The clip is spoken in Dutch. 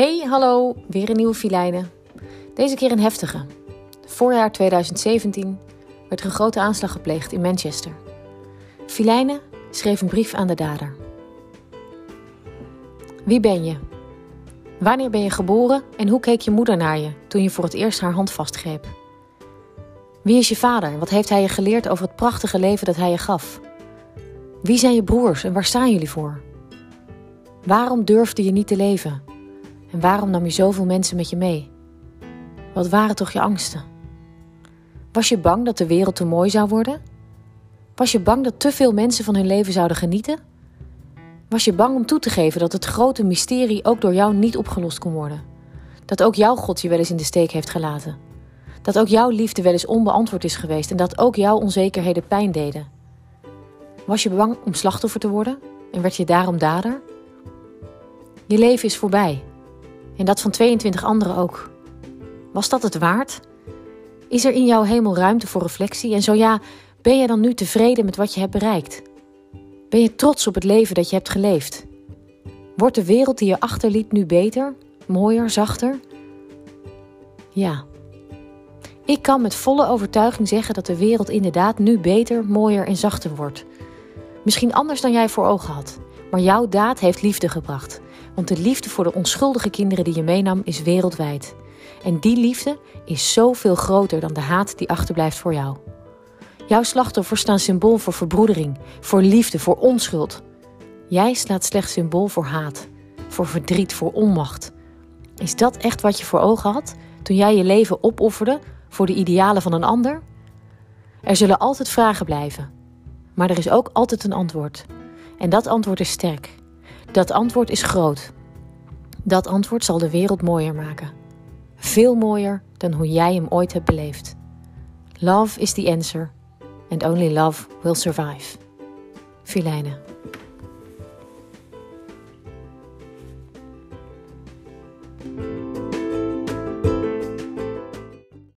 Hey, hallo, weer een nieuwe filijnen. Deze keer een heftige. Voorjaar 2017 werd er een grote aanslag gepleegd in Manchester. Filijnen schreef een brief aan de dader. Wie ben je? Wanneer ben je geboren en hoe keek je moeder naar je toen je voor het eerst haar hand vastgreep? Wie is je vader? Wat heeft hij je geleerd over het prachtige leven dat hij je gaf? Wie zijn je broers en waar staan jullie voor? Waarom durfde je niet te leven? En waarom nam je zoveel mensen met je mee? Wat waren toch je angsten? Was je bang dat de wereld te mooi zou worden? Was je bang dat te veel mensen van hun leven zouden genieten? Was je bang om toe te geven dat het grote mysterie ook door jou niet opgelost kon worden? Dat ook jouw God je wel eens in de steek heeft gelaten? Dat ook jouw liefde wel eens onbeantwoord is geweest en dat ook jouw onzekerheden pijn deden? Was je bang om slachtoffer te worden en werd je daarom dader? Je leven is voorbij en dat van 22 anderen ook. Was dat het waard? Is er in jouw hemel ruimte voor reflectie? En zo ja, ben je dan nu tevreden met wat je hebt bereikt? Ben je trots op het leven dat je hebt geleefd? Wordt de wereld die je achterliet nu beter, mooier, zachter? Ja. Ik kan met volle overtuiging zeggen dat de wereld inderdaad nu beter, mooier en zachter wordt. Misschien anders dan jij voor ogen had, maar jouw daad heeft liefde gebracht. Want de liefde voor de onschuldige kinderen die je meenam is wereldwijd. En die liefde is zoveel groter dan de haat die achterblijft voor jou. Jouw slachtoffers staan symbool voor verbroedering, voor liefde, voor onschuld. Jij slaat slechts symbool voor haat, voor verdriet, voor onmacht. Is dat echt wat je voor ogen had toen jij je leven opofferde voor de idealen van een ander? Er zullen altijd vragen blijven, maar er is ook altijd een antwoord. En dat antwoord is sterk. Dat antwoord is groot. Dat antwoord zal de wereld mooier maken. Veel mooier dan hoe jij hem ooit hebt beleefd. Love is the answer, and only love will survive. Filijnen.